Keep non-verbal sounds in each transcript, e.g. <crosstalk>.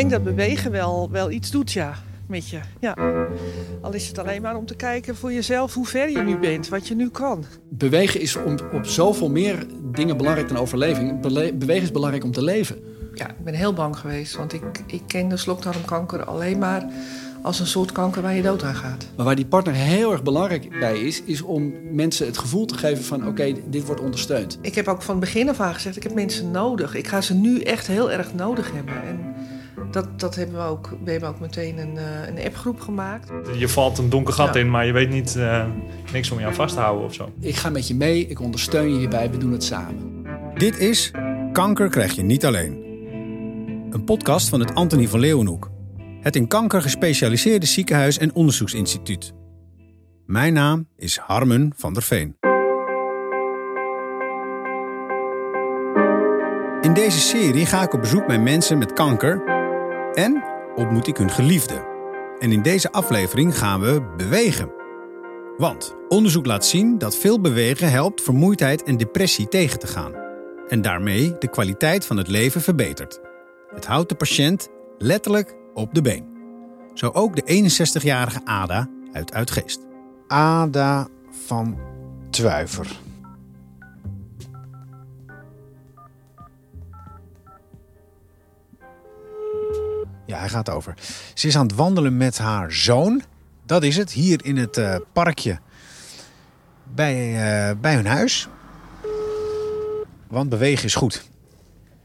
denk dat bewegen wel, wel iets doet, ja, met je. Ja. Al is het alleen maar om te kijken voor jezelf hoe ver je nu bent, wat je nu kan. Bewegen is om, op zoveel meer dingen belangrijk dan overleving. Bele- bewegen is belangrijk om te leven. Ja, ik ben heel bang geweest, want ik, ik ken de slokdarmkanker alleen maar als een soort kanker waar je dood aan gaat. Maar waar die partner heel erg belangrijk bij is, is om mensen het gevoel te geven van oké, dit wordt ondersteund. Ik heb ook van het begin af aan gezegd, ik heb mensen nodig. Ik ga ze nu echt heel erg nodig hebben. En dat, dat hebben we ook. We hebben ook meteen een, eh, een appgroep gemaakt. Je valt een donker gat Ja. in, maar je weet niet eh, niks om je aan vast te houden of zo. Ik ga met je mee, ik ondersteun je hierbij, we doen het samen. Dit is Kanker krijg je niet alleen. Een podcast van het Antonie van Leeuwenhoek. Het in kanker gespecialiseerde ziekenhuis en onderzoeksinstituut. Mijn naam is Harmen van der Veen. In deze serie ga ik op bezoek bij mensen met kanker en ontmoet ik hun geliefde. En in deze aflevering gaan we bewegen. Want onderzoek laat zien dat veel bewegen helpt vermoeidheid en depressie tegen te gaan. En daarmee de kwaliteit van het leven verbetert. Het houdt de patiënt letterlijk op de been. Zo ook de 61-jarige Ada uit Uitgeest. Ada van Twijver. Ja, hij gaat over. Ze is aan het wandelen met haar zoon. Dat is het, hier in het eh, parkje bij, eh, bij hun huis. Want bewegen is goed.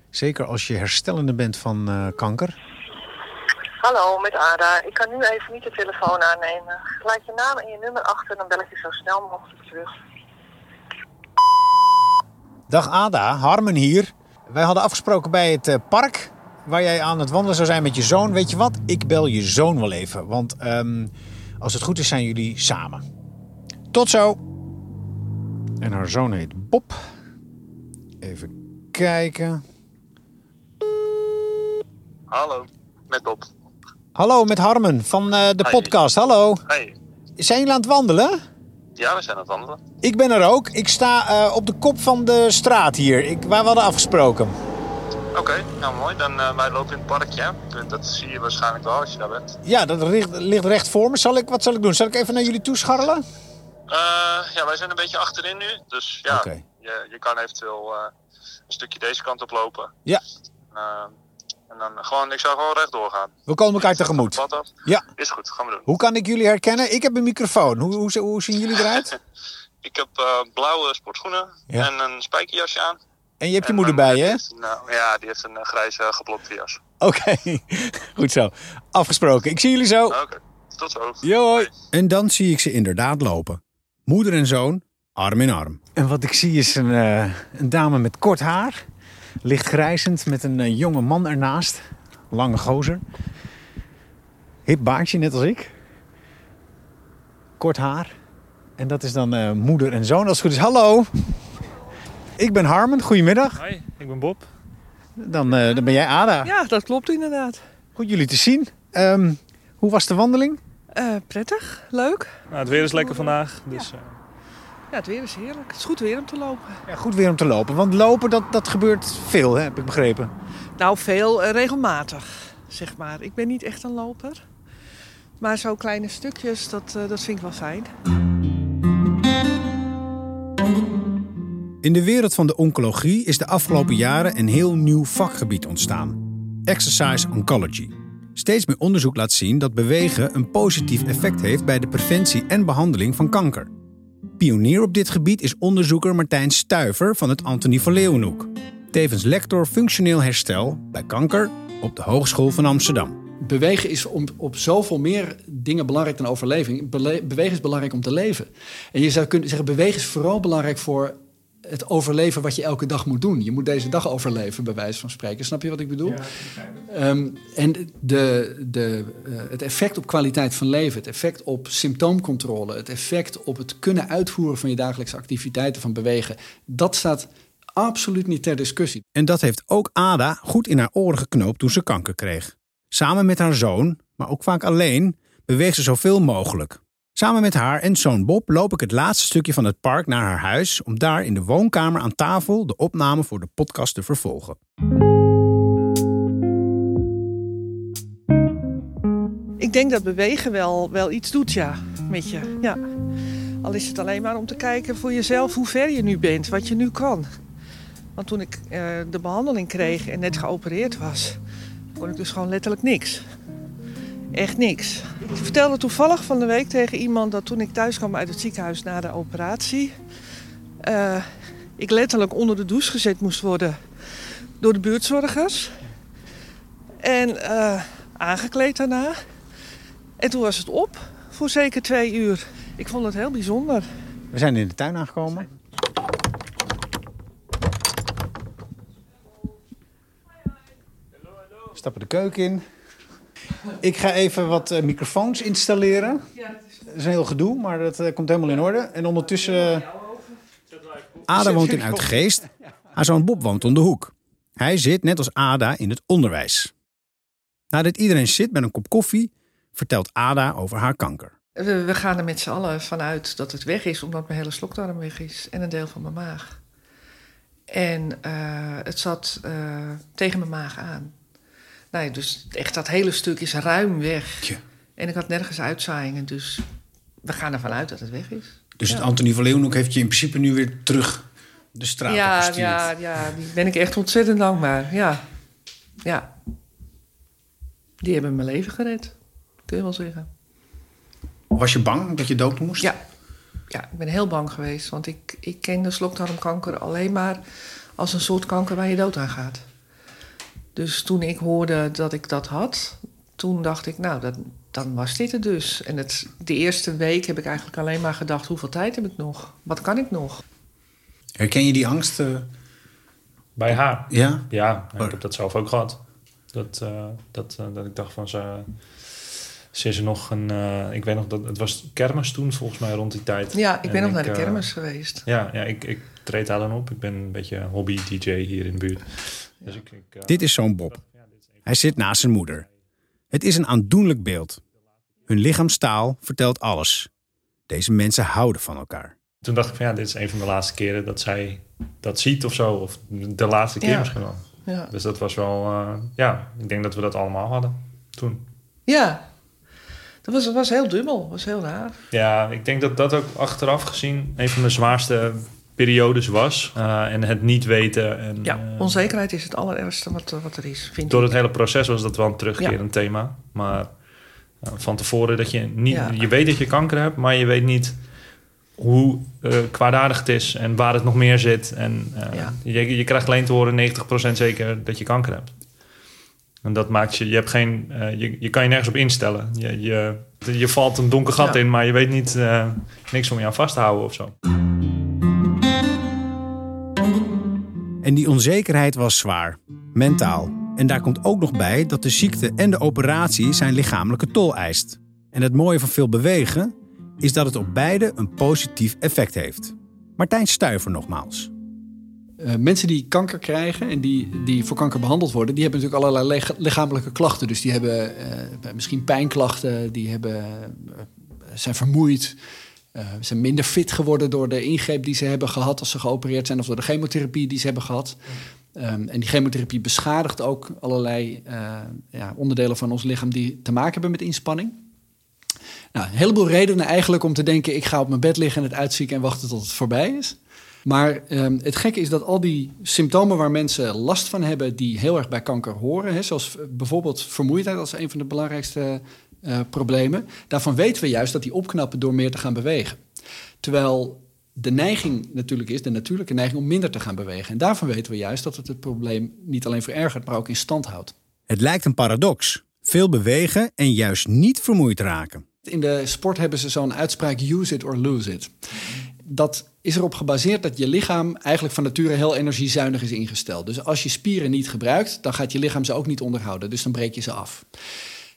Zeker als je herstellende bent van eh, kanker. Hallo, met Ada. Ik kan nu even niet de telefoon aannemen. Laat je naam en je nummer achter, dan bel ik je zo snel mogelijk terug. Dag Ada, Harmen hier. Wij hadden afgesproken bij het park waar jij aan het wandelen zou zijn met je zoon. Weet je wat? Ik bel je zoon wel even. Want ehm, als het goed is, zijn jullie samen. Tot zo. En haar zoon heet Bob. Even kijken. Hallo, met Bob. Hallo, met Harmen van eh, de Hi. podcast. Hallo. Hey, Zijn jullie aan het wandelen? ja, we zijn aan het wandelen. Ik ben er ook. Ik sta eh, op de kop van de straat hier, ik, waar we hadden afgesproken. Oké, nou mooi. Dan eh, wij lopen in het parkje. hè. Dat zie je waarschijnlijk wel als je daar bent. Ja, dat ligt, ligt recht voor me. Zal ik, wat zal ik doen? Zal ik even naar jullie toe scharrelen? Eh, ja, wij zijn een beetje achterin nu. Dus ja, je, je kan eventueel eh, een stukje deze kant op lopen. Ja. En dan gewoon, ik zou gewoon rechtdoor gaan. We komen elkaar tegemoet. Pad af. Ja. Is goed, gaan we doen. Hoe kan ik jullie herkennen? Ik heb een microfoon. Hoe, hoe, hoe zien jullie eruit? <laughs> Ik heb blauwe sportschoenen Ja. en een spijkerjasje aan. En je hebt je En moeder bij je, eh, ja, die heeft een eh, grijze geblokte jas. Oké, <laughs> goed zo. Afgesproken. Ik zie jullie zo. Oké, tot zo. Jo, hoi. En dan zie ik ze inderdaad lopen. Moeder en zoon, arm in arm. En wat ik zie is een, eh, een dame met kort haar. Licht grijzend, met een eh, jonge man ernaast. Lange gozer. Hip baardje, net als ik. Kort haar. En dat is dan eh, moeder en zoon. Als het goed is, hallo. Ik ben Harmen, goedemiddag. Hoi, ik ben Bob. Dan, eh, dan ben jij Ada. Ja, dat klopt inderdaad. Goed jullie te zien. Ehm, hoe was de wandeling? Eh, prettig, leuk. Nou, het weer is lekker vandaag, dus eh, Ja, het weer is heerlijk. Het is goed weer om te lopen. Ja, goed weer om te lopen. Want lopen, dat, dat gebeurt veel, hè, heb ik begrepen. Nou, veel regelmatig, zeg maar. Ik ben niet echt een loper. Maar zo kleine stukjes, dat, eh, dat vind ik wel fijn. In de wereld van de oncologie is de afgelopen jaren een heel nieuw vakgebied ontstaan: exercise oncology. Steeds meer onderzoek laat zien dat bewegen een positief effect heeft bij de preventie en behandeling van kanker. Pionier op dit gebied is onderzoeker Martijn Stuiver van het Antonie van Leeuwenhoek. Tevens lector functioneel herstel bij kanker op de Hogeschool van Amsterdam. Bewegen is om, op zoveel meer dingen belangrijk dan overleving. Bewegen is belangrijk om te leven. En je zou kunnen zeggen, bewegen is vooral belangrijk voor het overleven wat je elke dag moet doen. Je moet deze dag overleven, bij wijze van spreken. Snap je wat ik bedoel? Ehm, en de, de, eh, het effect op kwaliteit van leven, het effect op symptoomcontrole, het effect op het kunnen uitvoeren van je dagelijkse activiteiten van bewegen, dat staat absoluut niet ter discussie. En dat heeft ook Ada goed in haar oren geknoopt toen ze kanker kreeg. Samen met haar zoon, maar ook vaak alleen, beweegt ze zoveel mogelijk. Samen met haar en zoon Bob loop ik het laatste stukje van het park naar haar huis om daar in de woonkamer aan tafel de opname voor de podcast te vervolgen. denk dat bewegen wel, wel iets doet, ja, met je. Ja. Al is het alleen maar om te kijken voor jezelf hoe ver je nu bent, wat je nu kan. Want toen ik eh, de behandeling kreeg en net geopereerd was, kon ik dus gewoon letterlijk niks. Echt niks. Ik vertelde toevallig van de week tegen iemand dat toen ik thuis kwam uit het ziekenhuis na de operatie, eh, ik letterlijk onder de douche gezet moest worden door de buurtzorgers. En eh, aangekleed daarna. En toen was het op voor zeker twee uur. Ik vond het heel bijzonder. We zijn in de tuin aangekomen. We stappen de keuken in. Ik ga even wat eh, microfoons installeren. Dat is een heel gedoe, maar dat eh, komt helemaal in orde. En ondertussen... Ada woont in Uitgeest. Haar zoon Bob woont om de hoek. Hij zit, net als Ada, in het onderwijs. Nadat iedereen zit met een kop koffie, vertelt Ada over haar kanker. We, we gaan er met z'n allen vanuit dat het weg is, omdat mijn hele slokdarm weg is en een deel van mijn maag. En eh, het zat eh, tegen mijn maag aan. Ja, dus echt dat hele stuk is ruim weg. En ik had nergens uitzaaiingen, dus we gaan ervan uit dat het weg is. Dus het Antonie van Leeuwenhoek heeft je in principe nu weer terug de straat ja, gestuurd. ja, ja, die ben ik echt ontzettend dankbaar. Ja. ja. Die hebben mijn leven gered, kun je wel zeggen. Was je bang dat je dood moest? Ja. ja, ik ben heel bang geweest. Want ik, ik ken de slokdarmkanker alleen maar als een soort kanker waar je dood aan gaat. Dus toen ik hoorde dat ik dat had, toen dacht ik, nou, dat, dan was dit het dus. En het, de eerste week heb ik eigenlijk alleen maar gedacht, hoeveel tijd heb ik nog? Wat kan ik nog? Herken je die angst? eh, Bij haar. ja? Ja, Oh. ik heb dat zelf ook gehad. Dat, eh, dat, eh, dat ik dacht van ze. Ze is er nog een. eh, ik weet nog dat het was kermis toen, volgens mij rond die tijd. Ja, ik ben En nog naar de eh, kermis geweest. ja, ja ik, ik treed daar dan op. Ik ben een beetje hobby-DJ hier in de buurt. Dus ik, ik, eh, Dit is zo'n Bob. Hij zit naast zijn moeder. Het is een aandoenlijk beeld. Hun lichaamstaal vertelt alles. Deze mensen houden van elkaar. Toen dacht ik van ja, dit is een van de laatste keren dat zij dat ziet of zo. Of de laatste keer Ja. misschien wel. Ja. Dus dat was wel, eh, ja, ik denk dat we dat allemaal hadden toen. ja. Dat was, was heel dubbel, was heel raar. Ja, ik denk dat dat ook achteraf gezien een van de zwaarste periodes was. Eh, en het niet weten. En, Ja, eh, onzekerheid is het allerergste wat, wat er is, vind door ik. het hele proces was dat wel een terugkerend thema. Maar eh, van tevoren dat je niet... Ja. Je weet dat je kanker hebt, maar je weet niet hoe eh, kwaadaardig het is en waar het nog meer zit. En eh, Ja. je, je krijgt alleen te horen 90% zeker dat je kanker hebt. En dat maakt je... Je, hebt geen, eh, je, je kan je nergens op instellen. Je, je, je valt een donker gat Ja. in, maar je weet niet... eh, niks om je aan vast te houden of zo. En die onzekerheid was zwaar, mentaal. En daar komt ook nog bij dat de ziekte en de operatie zijn lichamelijke tol eist. En het mooie van veel bewegen is dat het op beide een positief effect heeft. Martijn Stuiver nogmaals. Eh, mensen die kanker krijgen en die, die voor kanker behandeld worden, die hebben natuurlijk allerlei lichamelijke klachten. Dus die hebben eh, misschien pijnklachten, die hebben, eh, zijn vermoeid, zijn minder fit geworden door de ingreep die ze hebben gehad als ze geopereerd zijn of door de chemotherapie die ze hebben gehad. Ehm, en die chemotherapie beschadigt ook allerlei ja, onderdelen van ons lichaam die te maken hebben met inspanning. Nou, een heleboel redenen eigenlijk om te denken: ik ga op mijn bed liggen en het uitzieken en wachten tot het voorbij is. Maar ehm, het gekke is dat al die symptomen waar mensen last van hebben, die heel erg bij kanker horen, hè, zoals eh, bijvoorbeeld vermoeidheid als een van de belangrijkste eh, problemen, daarvan weten we juist dat die opknappen door meer te gaan bewegen. Terwijl de neiging natuurlijk is, de natuurlijke neiging om minder te gaan bewegen. En daarvan weten we juist dat het het probleem niet alleen verergert, maar ook in stand houdt. Het lijkt een paradox. Veel bewegen en juist niet vermoeid raken. In de sport hebben ze zo'n uitspraak: use it or lose it. Dat is erop gebaseerd dat je lichaam eigenlijk van nature heel energiezuinig is ingesteld. Dus als je spieren niet gebruikt, dan gaat je lichaam ze ook niet onderhouden. Dus dan breek je ze af.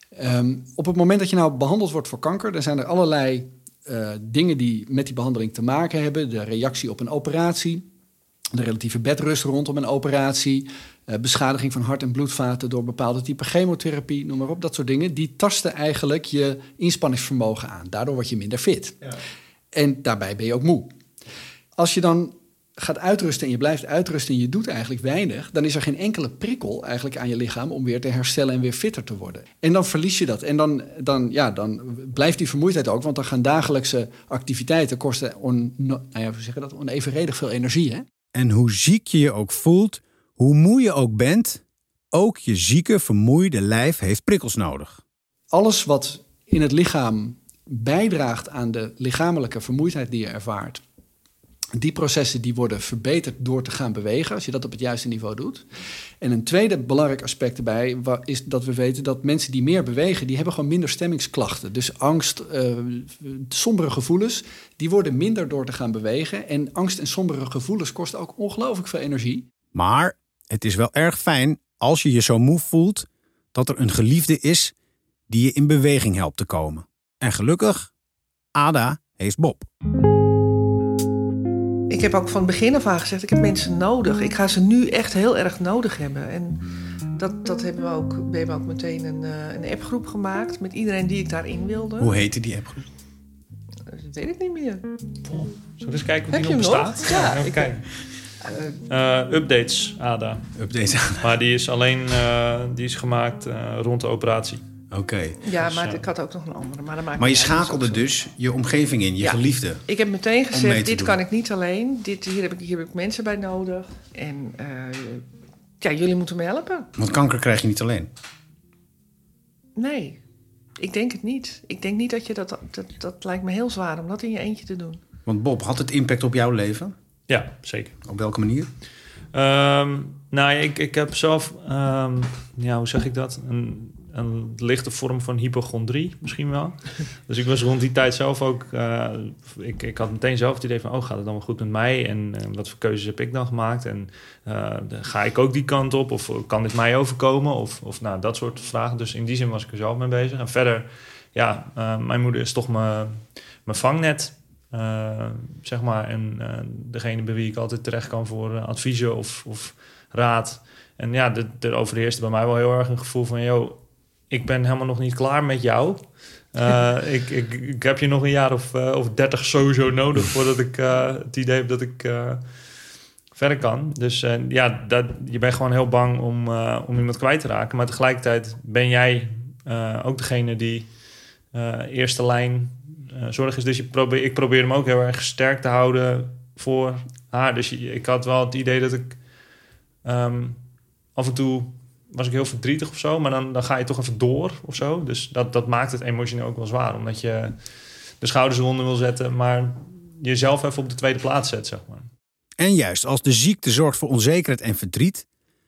Ehm, op het moment dat je nou behandeld wordt voor kanker, dan zijn er allerlei eh, dingen die met die behandeling te maken hebben. De reactie op een operatie, de relatieve bedrust rondom een operatie, eh, beschadiging van hart- en bloedvaten door bepaalde type chemotherapie, noem maar op. Dat soort dingen, die tasten eigenlijk je inspanningsvermogen aan. Daardoor word je minder fit. En daarbij ben je ook moe. Als je dan gaat uitrusten en je blijft uitrusten en je doet eigenlijk weinig, dan is er geen enkele prikkel eigenlijk aan je lichaam om weer te herstellen en weer fitter te worden. En dan verlies je dat. En dan, dan, ja, dan blijft die vermoeidheid ook, want dan gaan dagelijkse activiteiten kosten on, nou ja, we zeggen dat, onevenredig veel energie. Hè? En hoe ziek je je ook voelt, hoe moe je ook bent, ook je zieke, vermoeide lijf heeft prikkels nodig. Alles wat in het lichaam bijdraagt aan de lichamelijke vermoeidheid die je ervaart, die processen die worden verbeterd door te gaan bewegen, als je dat op het juiste niveau doet. En een tweede belangrijk aspect erbij is dat we weten dat mensen die meer bewegen, die hebben gewoon minder stemmingsklachten. Dus angst, uh, sombere gevoelens, die worden minder door te gaan bewegen. En angst en sombere gevoelens kosten ook ongelooflijk veel energie. Maar het is wel erg fijn als je je zo moe voelt dat er een geliefde is die je in beweging helpt te komen. En gelukkig, Ada heeft Bob. Ik heb ook van het begin af aan gezegd, ik heb mensen nodig. Ik ga ze nu echt heel erg nodig hebben. En dat, dat hebben we ook. We hebben ook meteen een, uh, een appgroep gemaakt met iedereen die ik daarin wilde. Hoe heette die appgroep? Dat weet ik niet meer. Oh, zullen we eens kijken of Heb die nog je hem nog? bestaat? Ja, even ik- kijken. Eh, updates, ADA. Update aan. Maar die is alleen eh, die is gemaakt eh, rond de operatie. Oké. Ja, Dus, maar eh, ik had ook nog een andere. Maar, dat maakt Maar je schakelde dus je omgeving in, je Ja. geliefde. Ik heb meteen gezegd, dit doen. kan ik niet alleen. Dit, hier, heb ik, hier heb ik mensen bij nodig. En eh, ja, jullie moeten me helpen. Want kanker krijg je niet alleen. Nee, ik denk het niet. Ik denk niet dat je dat... Dat, dat lijkt me heel zwaar om dat in je eentje te doen. Want Bob, had het impact op jouw leven? Ja, zeker. Op welke manier? Ehm, nou, ik, ik heb zelf, ehm, ja, hoe zeg ik dat? Een, een lichte vorm van hypochondrie misschien wel. <laughs> dus ik was rond die tijd zelf ook, eh, ik, ik had meteen zelf het idee van, oh, gaat het dan wel goed met mij? En eh, wat voor keuzes heb ik dan gemaakt? En eh, ga ik ook die kant op? Of kan dit mij overkomen? Of, of nou, dat soort vragen. Dus in die zin was ik er zelf mee bezig. En verder, ja, mijn moeder is toch mijn, mijn vangnet. Zeg maar, en degene bij wie ik altijd terecht kan voor adviezen of, of raad. En ja, er- er overheerste bij mij wel heel erg een gevoel van... Yo, ik ben helemaal nog niet klaar met jou. Eh, <laughs> ik, ik, ik heb je nog een jaar of, eh, of dertig sowieso nodig... voordat ik eh, het idee heb dat ik verder kan. Dus ja, dat, je bent gewoon heel bang om, om iemand kwijt te raken. Maar tegelijkertijd ben jij ook degene die eerste lijn zorg is. Dus je probeer, ik probeer hem ook heel erg sterk te houden voor haar. Dus je- ik had wel het idee dat ik ehm, af en toe was ik heel verdrietig of zo, maar dan, dan ga je toch even door of zo. Dus dat, dat maakt het emotioneel ook wel zwaar, omdat je de schouders eronder wil zetten, maar jezelf even op de tweede plaats zet, zeg maar. En juist als de ziekte zorgt voor onzekerheid en verdriet...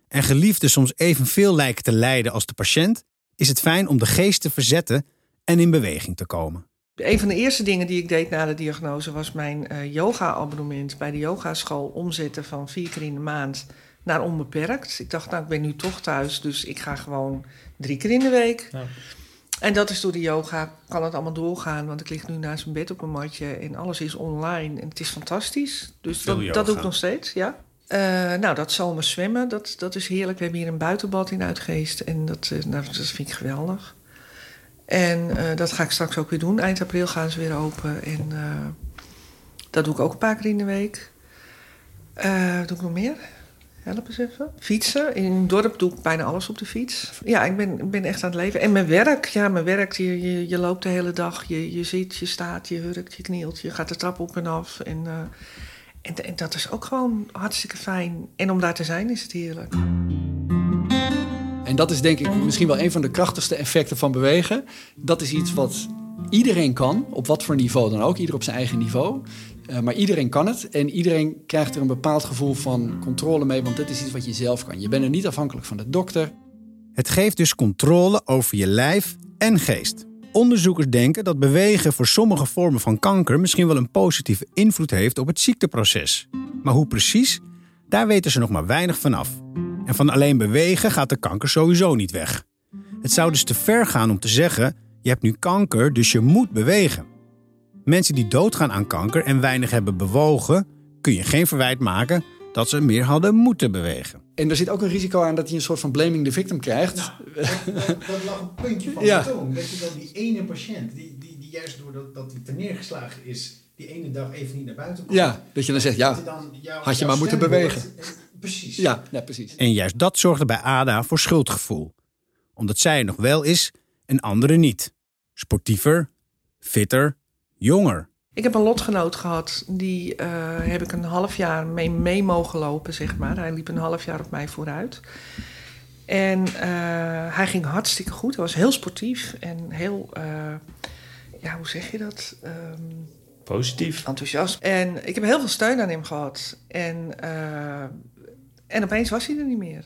en geliefden soms evenveel lijken te lijden als de patiënt... is het fijn om de geest te verzetten en in beweging te komen. Een van de eerste dingen die ik deed na de diagnose was mijn eh, yoga-abonnement bij de yogaschool omzetten van vier keer in de maand naar onbeperkt. Ik dacht, nou, ik ben nu toch thuis, dus ik ga gewoon drie keer in de week. Ja. En dat is door de yoga, kan het allemaal doorgaan, want ik lig nu naast mijn bed op een matje en alles is online en het is fantastisch. Dus dat, dat doe ik nog steeds, ja. Eh, nou, dat zomers zwemmen, dat, dat is heerlijk. We hebben hier een buitenbad in Uitgeest en dat, eh, nou, dat vind ik geweldig. En eh, dat ga ik straks ook weer doen. Eind april gaan ze weer open. En dat doe ik ook een paar keer in de week. Doe ik nog meer? Help eens even. Fietsen. In een dorp doe ik bijna alles op de fiets. Ja, ik ben, ben echt aan het leven. En mijn werk. Ja, mijn werk. Je, je, je loopt de hele dag. Je, je zit, je staat, je hurkt, je knielt. Je gaat de trap op en af. En, eh, en, en dat is ook gewoon hartstikke fijn. En om daar te zijn is het heerlijk. En dat is denk ik misschien wel een van de krachtigste effecten van bewegen. Dat is iets wat iedereen kan, op wat voor niveau dan ook, ieder op zijn eigen niveau. Eh, maar iedereen kan het en iedereen krijgt er een bepaald gevoel van controle mee, want dit is iets wat je zelf kan. Je bent er niet afhankelijk van de dokter. Het geeft dus controle over je lijf en geest. Onderzoekers denken dat bewegen voor sommige vormen van kanker misschien wel een positieve invloed heeft op het ziekteproces. Maar hoe precies? Daar weten ze nog maar weinig van af. En van alleen bewegen gaat de kanker sowieso niet weg. Het zou dus te ver gaan om te zeggen: je hebt nu kanker, dus je moet bewegen. Mensen die doodgaan aan kanker en weinig hebben bewogen, kun je geen verwijt maken dat ze meer hadden moeten bewegen. En er zit ook een risico aan dat je een soort van blaming the victim krijgt. <laughs> dat lag een puntje van Ja. de toon. Dat je wel die ene patiënt, die, die, die juist doordat dat hij neergeslagen is, die ene dag even niet naar buiten komt. Ja, dat je dan zegt, ja, dan had je maar moeten bewegen. Eh, Precies. ja, ja precies. En juist dat zorgde bij Ada voor schuldgevoel. Omdat zij er nog wel is en anderen niet. Sportiever, fitter, jonger. Ik heb een lotgenoot gehad, die eh, heb ik een half jaar mee, mee mogen lopen, zeg maar. Hij liep een half jaar op mij vooruit. En eh, hij ging hartstikke goed. Hij was heel sportief en heel, eh, ja, hoe zeg je dat? Ehm, Positief. enthousiast. En ik heb heel veel steun aan hem gehad. En, eh, en opeens was hij er niet meer.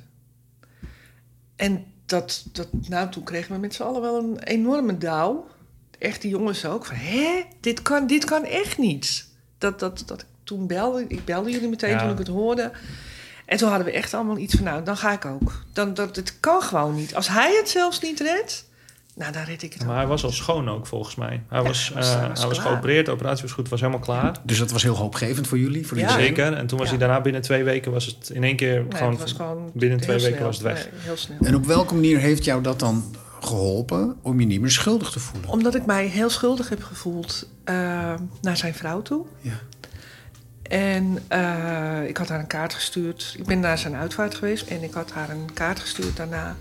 En dat, dat, nou, toen kregen we met z'n allen wel een enorme dauw. Echt die jongens ook. Van, hè? Dit kan, dit kan echt niet. Dat, dat, dat, ik toen belde, ik belde jullie meteen Ja. toen ik het hoorde. En toen hadden we echt allemaal iets van, nou, dan ga ik ook. Dan, dat, het kan gewoon niet. Als hij het zelfs niet redt, nou, dan red ik het Maar hij was al schoon ook volgens mij. Hij was, hij was- eh, hij was hij was klaar. geopereerd, de operatie was goed, was helemaal klaar. Dus dat was heel hoopgevend voor jullie? Voor Ja. jullie? Zeker. En toen was Ja. hij daarna binnen twee weken was het in één keer Nee, gewoon, het was gewoon binnen twee weken was het weg. Nee, heel snel. En op welke manier heeft jou dat dan geholpen om je niet meer schuldig te voelen? Omdat ik mij heel schuldig heb gevoeld eh, naar zijn vrouw toe. Ja. En eh, ik had haar een kaart gestuurd. Ik ben naar zijn uitvaart geweest en ik had haar een kaart gestuurd daarna.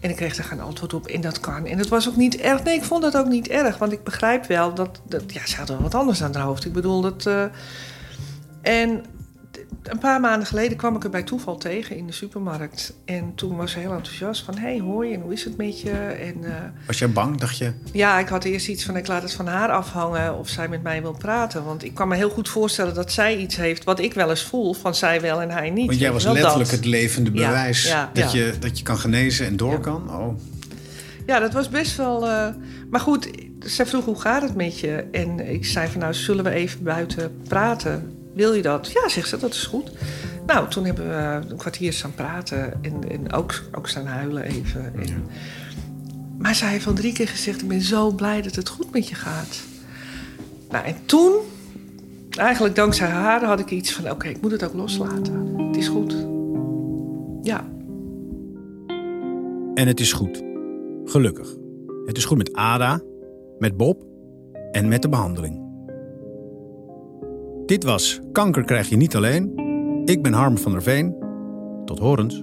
En ik kreeg daar geen antwoord op en dat kan. En dat was ook niet erg. Nee, ik vond dat ook niet erg. Want ik begrijp wel dat... dat ja, ze hadden wel wat anders aan haar hoofd. Ik bedoel, dat... eh, en een paar maanden geleden kwam ik er bij toeval tegen in de supermarkt. En toen was ze heel enthousiast van... Hé, hey, hoi, en hoe is het met je? En... eh, Was jij bang? Dacht je, ja, ik had eerst iets van ik laat het van haar afhangen of zij met mij wil praten. Want ik kan me heel goed voorstellen dat zij iets heeft wat ik wel eens voel van zij wel en hij niet. want jij was letterlijk dat. het levende bewijs ja, dat, ja. Je, dat je kan genezen en door kan. Oh. Ja, dat was best wel... eh, Maar goed, zij vroeg hoe gaat het met je? En ik zei van nou, zullen we even buiten praten? Wil je dat? Ja, zegt ze, dat is goed. Nou, toen hebben we een kwartier staan praten en, en ook, ook staan huilen even. En, Maar zij heeft al drie keer gezegd, ik ben zo blij dat het goed met je gaat. Nou, en toen, eigenlijk dankzij haar, had ik iets van... oké, ik moet het ook loslaten. Het is goed. Ja. En het is goed. Gelukkig. Het is goed met Ada, met Bob en met de behandeling. Dit was Kanker krijg je niet alleen. Ik ben Harm van der Veen. Tot horens.